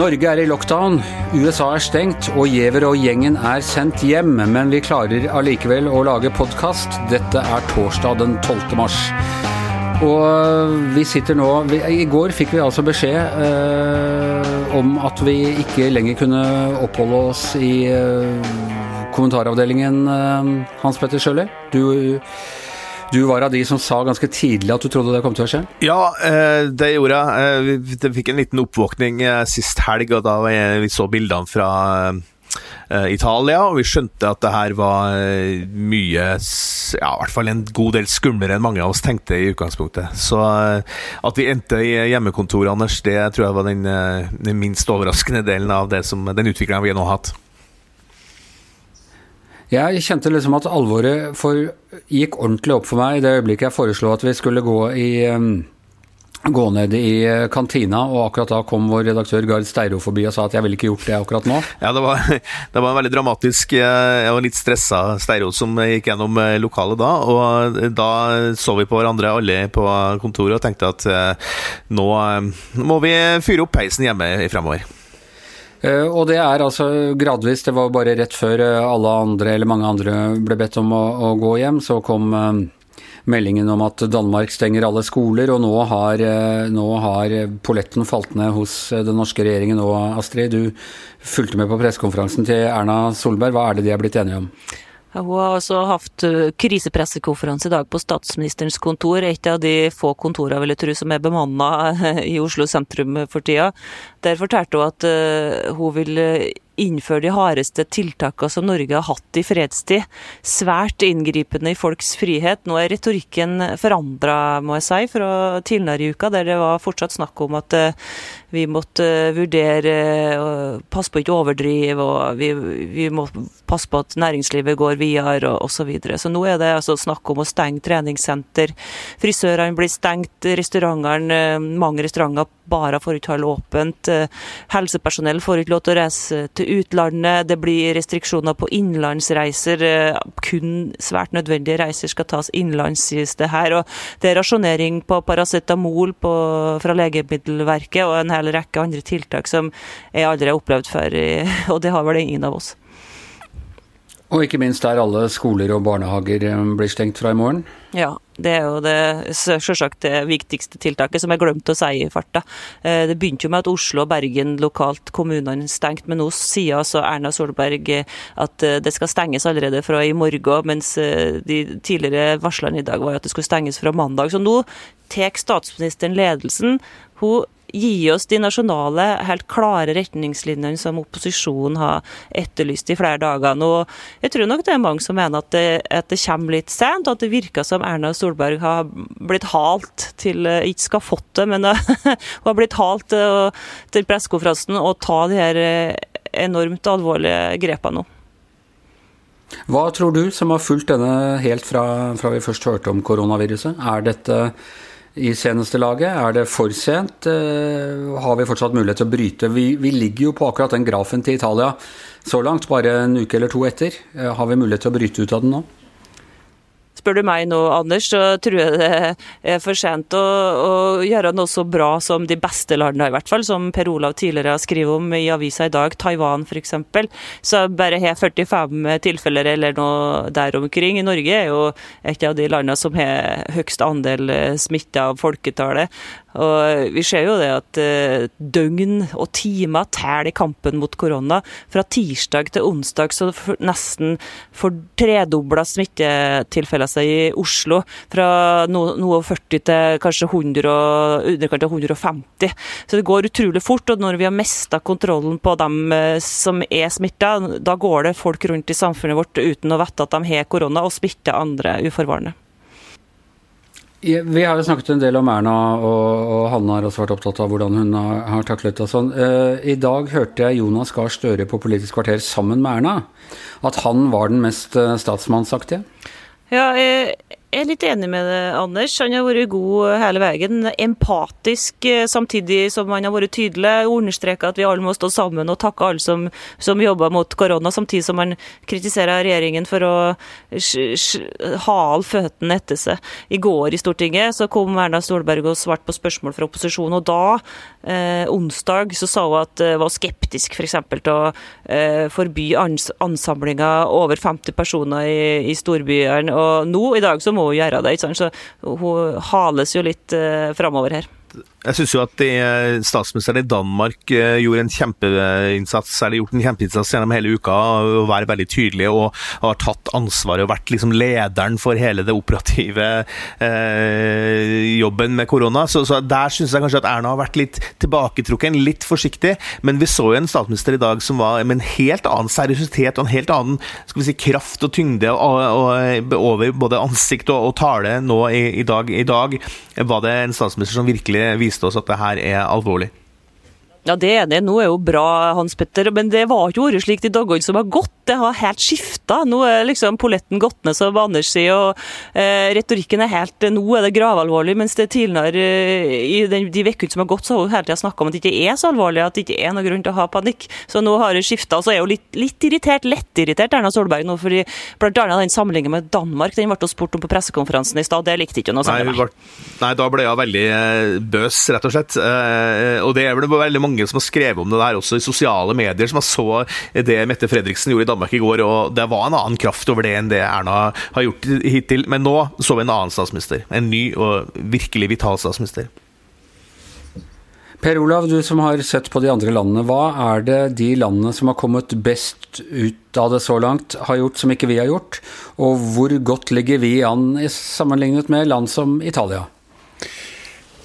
Norge er i lockdown, USA er stengt og Giæver og gjengen er sendt hjem. Men vi klarer allikevel å lage podkast. Dette er torsdag den 12. mars. Og vi sitter nå vi, I går fikk vi altså beskjed eh, om at vi ikke lenger kunne oppholde oss i eh, kommentaravdelingen, eh, Hans Petter Sjøli. Du du var av de som sa ganske tidlig at du trodde det kom til å skje? Ja, eh, det gjorde jeg. Eh, vi fikk en liten oppvåkning sist helg, og da vi så bildene fra Italia, og vi skjønte at det her var mye Ja, i hvert fall en god del skumlere enn mange av oss tenkte i utgangspunktet. Så at vi endte i hjemmekontoret, Anders, det tror jeg var den, den minst overraskende delen av som, den utviklinga vi nå har hatt. Jeg kjente liksom at alvoret for, gikk ordentlig opp for meg i det øyeblikket jeg foreslo at vi skulle gå i um, gå ned i eh, kantina, og akkurat da kom vår redaktør Gard Steiro forbi og sa at jeg ville ikke gjort det akkurat nå. Ja, det var, det var en veldig dramatisk eh, Jeg var litt stressa Steiro som gikk gjennom eh, lokalet da, og da så vi på hverandre alle på kontoret og tenkte at nå må vi fyre opp peisen hjemme fremover. Eh, og det er altså gradvis, det var bare rett før eh, alle andre, eller mange andre, ble bedt om å, å gå hjem, så kom eh, meldingen om at Danmark stenger alle skoler, og nå har, nå har polletten falt ned hos den norske regjeringen og Astrid, du fulgte med på pressekonferansen til Erna Solberg. Hva er det de er blitt enige om? Hun har altså hatt krisepressekonferanse i dag på statsministerens kontor, et av de få kontorene vil jeg tro som er bemanna i Oslo sentrum for tida. Der fortalte hun at hun vil innføre de hardeste tiltakene som Norge har hatt i fredstid. Svært inngripende i folks frihet. Nå er retorikken forandra, må jeg si, fra tidligere i uka, der det var fortsatt snakk om at eh, vi måtte vurdere og passe på ikke å overdrive, og vi, vi, må passe på at næringslivet går videre, og osv. Så, videre. så nå er det altså snakk om å stenge treningssenter. Frisørene blir stengt, restaurantene, eh, mange restauranter bare får ikke holde åpent. Eh, helsepersonell får ikke lov til å reise til utlandet. Det blir restriksjoner på innenlandsreiser. Eh, kun svært nødvendige reiser skal tas innenlands, sies det her. Og det er rasjonering på paracetamol på, fra Legemiddelverket og en hel rekke andre tiltak som jeg aldri har opplevd før, og det har vel ingen av oss. Og ikke minst der alle skoler og barnehager eh, blir stengt fra i morgen? Ja, det er jo det selvsagt det viktigste tiltaket, som jeg glemte å si i farta. Eh, det begynte jo med at Oslo og Bergen lokalt, kommunene stengt, men nå sier altså Erna Solberg eh, at det skal stenges allerede fra i morgen, mens de tidligere varslene i dag var at det skulle stenges fra mandag. Så nå tar statsministeren ledelsen. Hun gi oss de nasjonale, helt klare retningslinjene som opposisjonen har etterlyst i flere dager nå. Jeg tror nok det er mange som mener at det, at det kommer litt sent, og at det virker som Erna Solberg har blitt halt til eh, Ikke skal fått det, men hun har blitt halt eh, til pressekonferansen og ta de her eh, enormt alvorlige grepene nå. Hva tror du, som har fulgt denne helt fra, fra vi først hørte om koronaviruset? Er dette i seneste laget? Er det for sent? Eh, har vi fortsatt mulighet til å bryte? Vi, vi, ligger jo på akkurat den grafen til Italia så langt, bare en uke eller to etter. Eh, har vi mulighet til å bryte ut av den nå? Spør du meg nå, Anders, så tror jeg det er for sent å, å, gjøre noe så bra som de beste landene, i hvert fall. Som Per Olav tidligere har skrevet om i avisa i dag, Taiwan f.eks. Så bare har 45 tilfeller eller noe der omkring. I Norge er jo et av de landene som har høyest andel smitta av folketallet. Og vi ser jo det at eh, døgn og timer teller i kampen mot korona. Fra tirsdag til onsdag så nesten tredobla smittetilfeller seg i Oslo. Fra noe 40 til kanskje 100 og underkant av 150. Så det går utrolig fort. Og når vi har mista kontrollen på dem eh, som er smitta, da går det folk rundt i samfunnet vårt uten å vite at de har korona, og smitter andre uforvarende. Vi har jo snakket en del om Erna, og, og Hanne har også vært opptatt av hvordan hun har, har taklet det. Sånn. Uh, I dag hørte jeg Jonas Gahr Støre på Politisk kvarter sammen med Erna. At han var den mest uh, statsmannsaktige. Ja, jeg, Jeg er litt enig med det, Anders. Han har vært god hele veien. Empatisk eh, samtidig som han har vært tydelig. Understreka at vi alle må stå sammen og takke alle som, som jobber mot korona, samtidig som han kritiserer regjeringen for å hale føttene etter seg. I går i Stortinget så kom Erna Stolberg og svarte på spørsmål fra opposisjonen, og da, eh, onsdag, så sa hun at hun var skeptisk f.eks. For til å eh, forby ans ansamlinger over 50 personer i, i storbyene. Og nå, i dag, så må hun gjøre det. Så hun hales jo litt eh, framover her. Jeg syns jo at statsministeren i Danmark eh, gjorde en kjempeinnsats, eller gjort en kjempeinnsats gjennom hele uka, å være veldig tydelig og har tatt ansvaret og vært liksom lederen for hele det operative eh, jobben med korona. Så, så der syns jeg kanskje at Erna har vært litt tilbaketrukken, litt forsiktig. Men vi så jo en statsminister i dag som var med en helt annen seriøsitet og en helt annen skal vi si, kraft og tyngde og, og, over både ansikt og, og tale nå i, i, dag. I dag var det en statsminister som virkelig viste viste oss at det her er alvorlig. Ja, det er det. Nå er jo bra, Hans Petter, men det var ikke vært slik de dagene som har gått. Det har helt skifta. Nå er liksom polletten gått ned, som Anders sier, og eh, retorikken er helt Nå er det gravalvorlig, mens det tidligere eh, i den, de ukene som har gått, så har hun hele tida snakka om at det ikke er så alvorlig, at det ikke er noe grunn til å ha panikk. Så nå har det skifta. Så er hun litt, litt irritert, lettirritert Erna Solberg nå, fordi annet den sammenligningen med Danmark, den ble hun spurt om på pressekonferansen i stad, det likte ikke å snakke om. Nei, da ble hun veldig eh, bøs, rett og slett. Eh, og det er vel veldig mange som har skrevet om det der også i sosiale medier, som har så det Mette Fredriksen gjorde i Danmark i går. og Det var en annen kraft over det enn det Erna har gjort hittil. Men nå så vi en annen statsminister. En ny og virkelig vital statsminister. Per Olav, du som har sett på de andre landene. Hva er det de landene som har kommet best ut av det så langt, har gjort som ikke vi har gjort? Og hvor godt ligger vi an sammenlignet med land som Italia?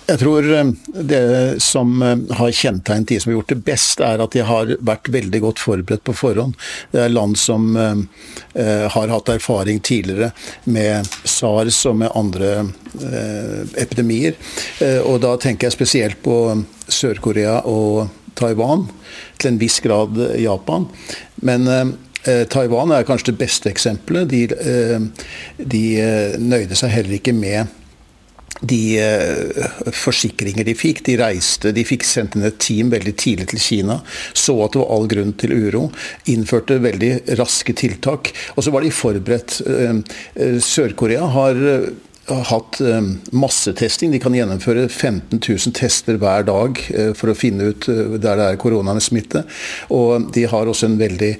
Jeg tror eh, det som eh, har kjennetegnet de som har gjort det best, er at de har vært veldig godt forberedt på forhånd. Det er land som eh, har hatt erfaring tidligere med SARS og med andre epidemier. Og da tenker jeg spesielt på Sør-Korea og Taiwan, til en viss grad Japan. Men Taiwan er kanskje det beste eksempelet. De, de nøyde seg heller ikke med de eh, forsikringer de fikk. De reiste, de fikk sendt inn et team veldig tidlig til Kina. Så at det var all grunn til uro. Innførte veldig raske tiltak. Og så var de forberedt. Eh, eh, Sør-Korea har har hatt massetesting. De kan gjennomføre 15 000 tester hver dag for å finne ut der det er koronasmitte. Og de har også en veldig,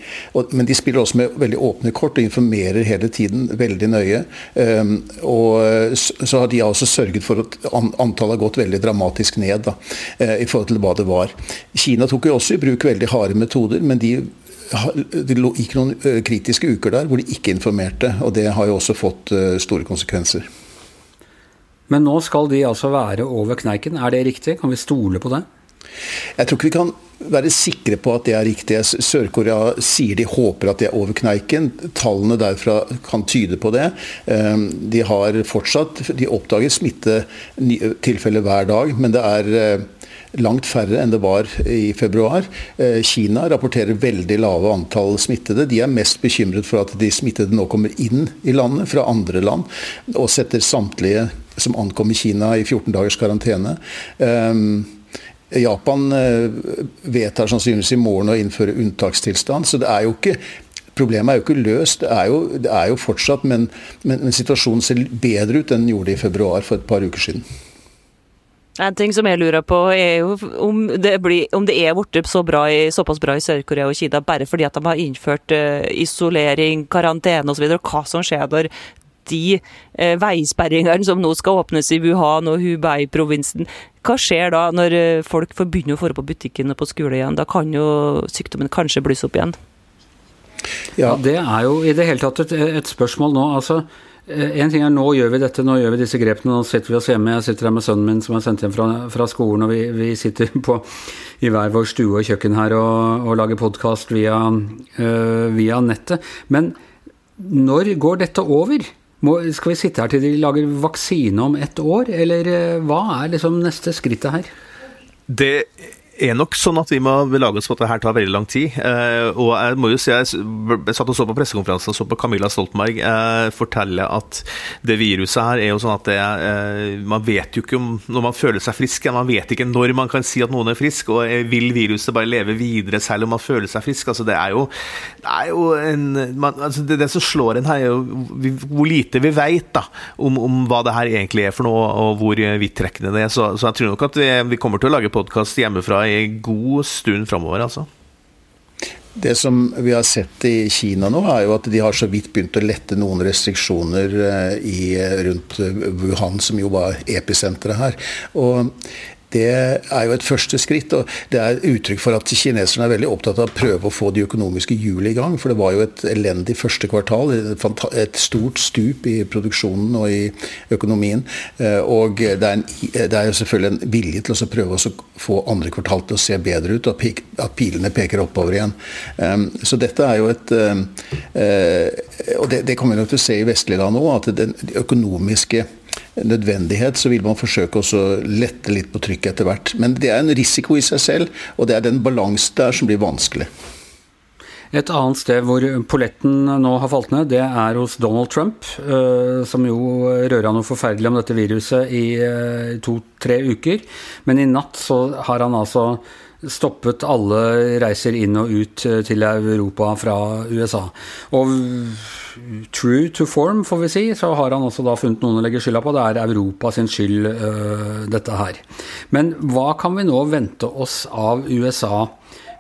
men de spiller også med veldig åpne kort og informerer hele tiden veldig nøye. Og så har de også sørget for at antallet har gått veldig dramatisk ned da, i forhold til hva det var. Kina tok jo også i bruk veldig harde metoder, men de det gikk noen kritiske uker der hvor de ikke informerte, og det har jo også fått store konsekvenser. Men nå skal de altså være over kneiken, er det riktig? Kan vi stole på det? Jeg tror ikke vi kan være sikre på at det er riktig. Sør-Korea sier de håper at det er over kneiken. Tallene derfra kan tyde på det. Ehm, de har fortsatt De oppdager smittetilfeller hver dag, men det er eh, langt færre enn det var i februar. Eh, Kina rapporterer veldig lave antall smittede. De er mest bekymret for at de smittede nå kommer inn i landet fra andre land, og setter samtlige som ankom i Kina i 14 dagers karantene. Um, Japan uh, vedtar sannsynligvis i morgen å innføre unntakstilstand. Så det er jo ikke Problemet er jo ikke løst, det er jo, det er jo fortsatt, men, men, men, situasjonen ser bedre ut enn den gjorde i februar for et par uker siden. En ting som jeg lurer på, er jo om det, blir, om det er blitt så såpass bra i Sør-Korea og Kina bare fordi at de har innført uh, isolering, karantene osv. Hva som skjer når de uh, veisperringene som nå skal åpnes i Wuhan og Hubei-provinsen. Hva skjer da når eh, folk får begynne å få på butikken og på skole igjen? Da kan jo sykdommen kanskje blusse opp igjen? Ja, det er jo i det hele tatt et, et spørsmål nå. altså en ting er Nå gjør vi dette, nå gjør vi disse grepene. Nå sitter vi oss hjemme. Jeg sitter her med sønnen min som er sendt hjem fra, fra skolen, og vi, vi, sitter på, i hver vår stue og kjøkken her og, og lager podkast via, øh, via nettet. Men når går dette over? Må, skal vi sitte her til de lager vaksine om ett år, eller eh, hva er liksom neste skrittet her? Det er nok sånn at vi må belage oss på at det her tar veldig lang tid. Eh, og jeg må jo si, jeg, satt og så på pressekonferansen og så på Camilla Stoltenberg eh, fortelle at det viruset her er jo sånn at det, eh, man vet jo ikke om når man føler seg frisk. Man vet ikke når man kan si at noen er frisk, og vil viruset bare leve videre selv om man føler seg frisk? Altså, det er jo, det er jo en man, altså, det, det, som slår en her, er jo hvor lite vi vet om, om, hva det her egentlig er for noe, og hvor vidtrekkende det er. Så, så jeg tror nok at vi, vi kommer til å lage podkast hjemmefra ei god stund framover, altså. Det som vi har sett i Kina nå, er jo at de har så vidt begynt å lette noen restriksjoner eh, i, rundt Wuhan, som jo var episenteret her. Og det er jo et første skritt. og Det er uttrykk for at kineserne er veldig opptatt av å prøve å få de økonomiske hjulene i gang. For det var jo et elendig første kvartal. Et stort stup i produksjonen og i økonomien. Eh, og det er, en, det er jo selvfølgelig en vilje til å prøve å få andre kvartal til å se bedre ut, og at pilene peker oppover igjen. Så dette er jo et eh, Og det, det kommer vi nok til å se i vestlige land òg, at den økonomiske nødvendighet, så vil man forsøke å lette litt på trykket etter hvert. Men det er en risiko i seg selv, og det er den balansen der som blir vanskelig. Et annet sted hvor polletten nå har falt ned, det er hos Donald Trump, eh, som jo røra noe forferdelig om dette viruset i eh, to-tre uker. Men i natt så har han altså stoppet alle reiser inn og ut eh, til Europa fra USA. Og true to form, får vi si, så har han også da funnet noen å legge skylda på. Det er Europa sin skyld, uh, dette her. Men hva kan vi nå vente oss av USA,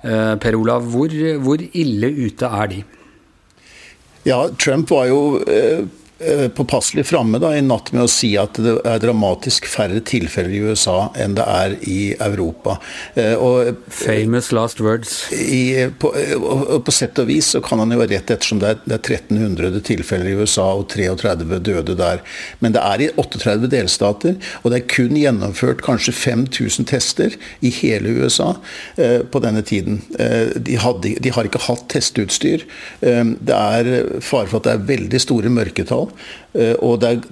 uh, Per Olav? Hvor, hvor, ille ute er de? Ja, Trump var jo uh påpasselig framme i natt med å si at det er dramatisk færre tilfeller i USA enn det er i Europa. Eh, og, Famous last words. I, på, og på sett og vis så kan han jo ha rett, ettersom det er, det er 1300 tilfeller i USA og 33 døde der. Men det er i 38 delstater, og det er kun gjennomført kanskje 5000 tester i hele USA eh, på denne tiden. Eh, de, hadde, de, har ikke hatt testutstyr. Eh, det er fare for at det er veldig store mørketall. Eh, og det er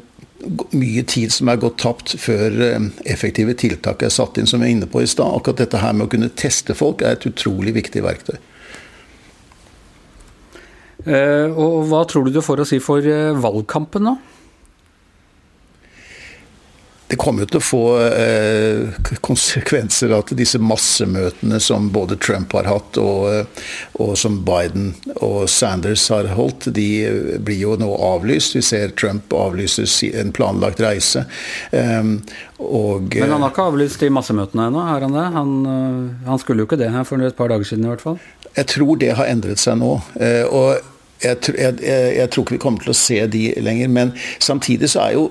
mye tid som er gått tapt før eh, effektive tiltak er satt inn, som vi er inne på i stad. Akkurat dette her med å kunne teste folk er et utrolig viktig verktøy. Eh, og hva tror du du får å si for valgkampen nå? Det kommer jo til å få eh, konsekvenser at disse massemøtene som både Trump har hatt, og, eh, og, som Biden og Sanders har holdt, de blir jo nå avlyst. Vi ser Trump avlyser en planlagt reise. Eh, og, Men han har ikke avlyst de massemøtene ennå, har han det? Han, eh, han, skulle jo ikke det her for et par dager siden i hvert fall. Jeg tror det har endret seg nå. Eh, og jeg, jeg, jeg, jeg, tror ikke vi kommer til å se de lenger. Men samtidig så er jo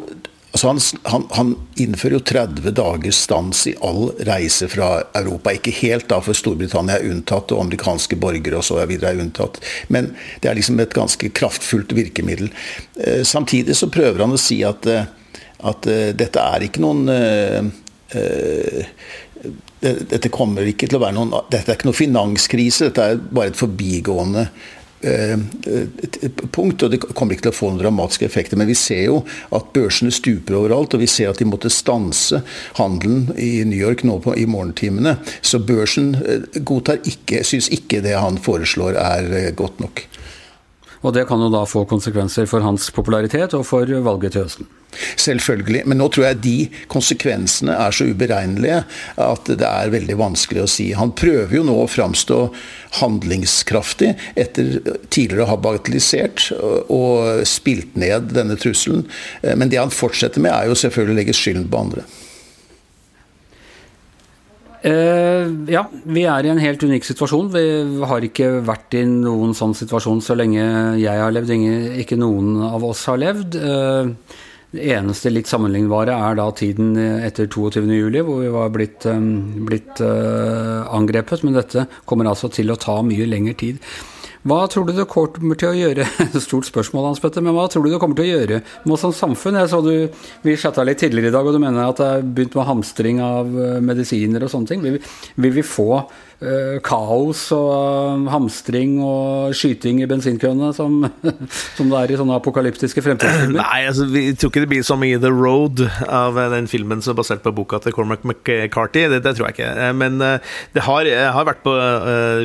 Altså han, han, han, innfører jo 30 dagers stans i all reise fra Europa. Ikke helt, da, for Storbritannia er unntatt, og amerikanske borgere og så videre er unntatt. Men det er liksom et ganske kraftfullt virkemiddel. Eh, samtidig så prøver han å si at, eh, at uh, dette er ikke noen dette ikke til å være noen, dette er ikke noen finanskrise, dette er bare et forbigående Eh, punkt, og det kommer ikke til å få noen dramatiske effekter. Men vi ser jo at børsene stuper overalt, og vi ser at de måtte stanse handelen i New York nå på, i morgentimene. Så børsen eh, godtar ikke, syns ikke det han foreslår er eh, godt nok. Og det kan jo da få konsekvenser for hans popularitet og for valget til høsten. Selvfølgelig. Men nå tror jeg de konsekvensene er så uberegnelige at det er veldig vanskelig å si. Han prøver jo nå å framstå handlingskraftig etter tidligere å ha bagatellisert og spilt ned denne trusselen. Men det han fortsetter med, er jo selvfølgelig å legge skylden på andre. Uh, ja, vi er i en helt unik situasjon. Vi har ikke vært i noen sånn situasjon så lenge jeg har levd, ikke noen av oss har levd. Uh, det eneste litt sammenlignbare er da tiden etter 22.07, hvor vi var blitt, um, blitt uh, angrepet. Men dette kommer altså til å ta mye lengre tid. Hva tror du det kommer til å gjøre Stort spørsmål, Hans Petter, men hva tror du det kommer til å gjøre med oss som samfunn? Jeg så du, Vi chatta litt tidligere i dag, og du mener at det er begynt med hamstring av uh, medisiner og sånne ting. Vil vi, vil vi få kaos og hamstring og skyting i bensinkøene som, som det er i sånne apokalyptiske fremtidsfilmer? Nei, altså, vi tror ikke det blir så mye The Road av den filmen som er basert på boka til Cormac McCarthy. Det, det tror jeg ikke. Men det har, jeg har vært på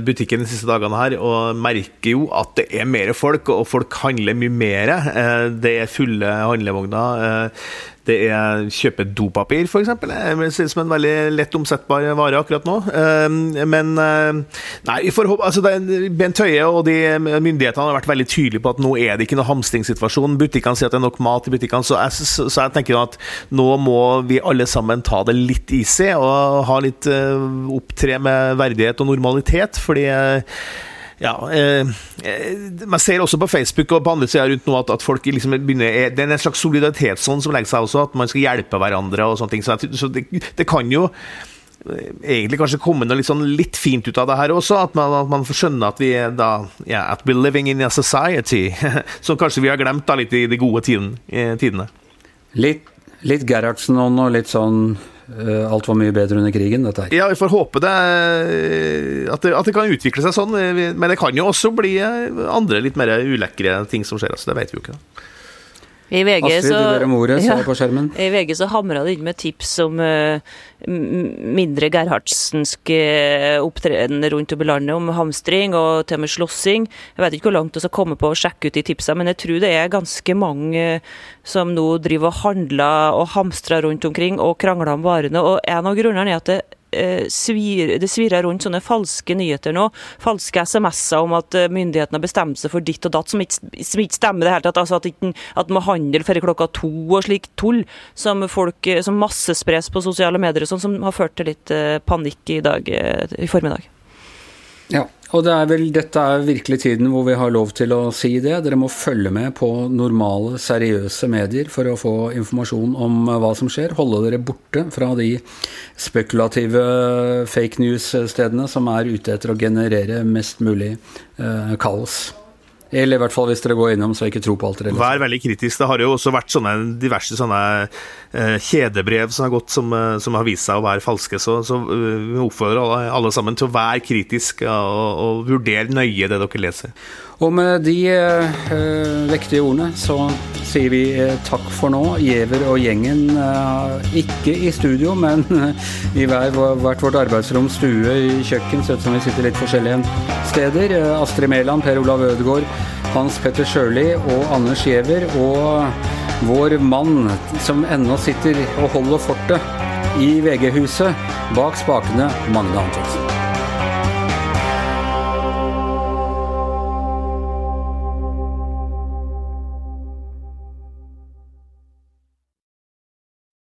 butikken de siste dagene her og merker jo at det er mer folk, og folk handler mye mer. Det er fulle handlevogner. Det er kjøpe dopapir, f.eks. Det ser ut som en veldig lett omsettbar vare akkurat nå. Ehm, men eh, nei, for, altså, Bent Høie og de myndighetene har vært veldig tydelige på at nå er det ikke noe hamstringssituasjon. Butikkene sier at det er nok mat i butikkene, så så jeg tenker at nå må vi alle sammen ta det litt easy og ha litt eh, opptre med verdighet og normalitet. fordi eh, ja, eh, Man ser også på Facebook og på andre sider rundt nå at, at folk liksom begynner eh, Det er en slags solidaritetsånd som legger seg også, at man skal hjelpe hverandre og sånne ting. Så, så det, det, kan jo eh, egentlig kanskje komme noe litt, sånn litt fint ut av det her også. At man, at man får skjønne at vi da yeah, At we're living in a society som kanskje vi har glemt da litt i de gode tiden, tidene. Litt, litt Gerhardsen-ånd og litt sånn Eh, alt var mye bedre under krigen, dette her. Ja, vi får håpe det at, det at, det kan utvikle seg sånn. Men det kan jo også bli andre litt mer ulekre ting som skjer. Altså, det vet vi jo ikke. Da. I VG Astrid, så, du ber om ordet, ja, på skjermen. I VG så hamra det inn med tips om uh, mindre gerhardsensk uh, opptreden rundt om i landet, om hamstring og til og med slåssing. Jeg vet ikke hvor langt vi skal komme på å sjekke ut de tipsene, men jeg tror det er ganske mange uh, som nå driver og handler og hamstrer rundt omkring og krangler om varene. Og en av grunnene er at det Eh, svir, det svirrer rundt sånne falske nyheter nå. Falske SMS-er om at eh, myndighetene har bestemt seg for ditt og datt, som ikke, som ikke stemmer det hele tatt. Altså at, ikke, at må handle før klokka to og slik tull som folk eh, som massespres på sosiale medier og sånn, som har ført til litt panikk i dag i formiddag. Ja, og det er vel, dette er virkelig tiden hvor vi har lov til å si det. Dere må følge med på normale, seriøse medier for å få informasjon om hva som skjer. Holde dere borte fra de spekulative fake news-stedene som er ute etter å generere mest mulig eh, kaos. Eller i hvert fall hvis dere går innom så ikke tro på alt dere leser. Vær veldig kritisk. Det har jo også vært sånne diverse sånne eh, kjedebrev som har gått som, eh, som, har vist seg å være falske. Så, så uh, vi oppfordrer alle, alle, sammen til å være kritiske og, og vurdere nøye det dere leser. Og med de eh, vektige ordene så sier vi uh, takk for nå. Giæver og gjengen, eh, ikke i studio, men i hver, hvert vårt arbeidsrom, stue, kjøkken. sett som vi sitter litt forskjellige steder. Astrid Mæland, Per Olav Ødegaard, Hans Petter Sjøli og Anders Giæver. Og vår mann som ennå sitter og holder fortet i VG-huset, bak spakene, Magne Antonsen.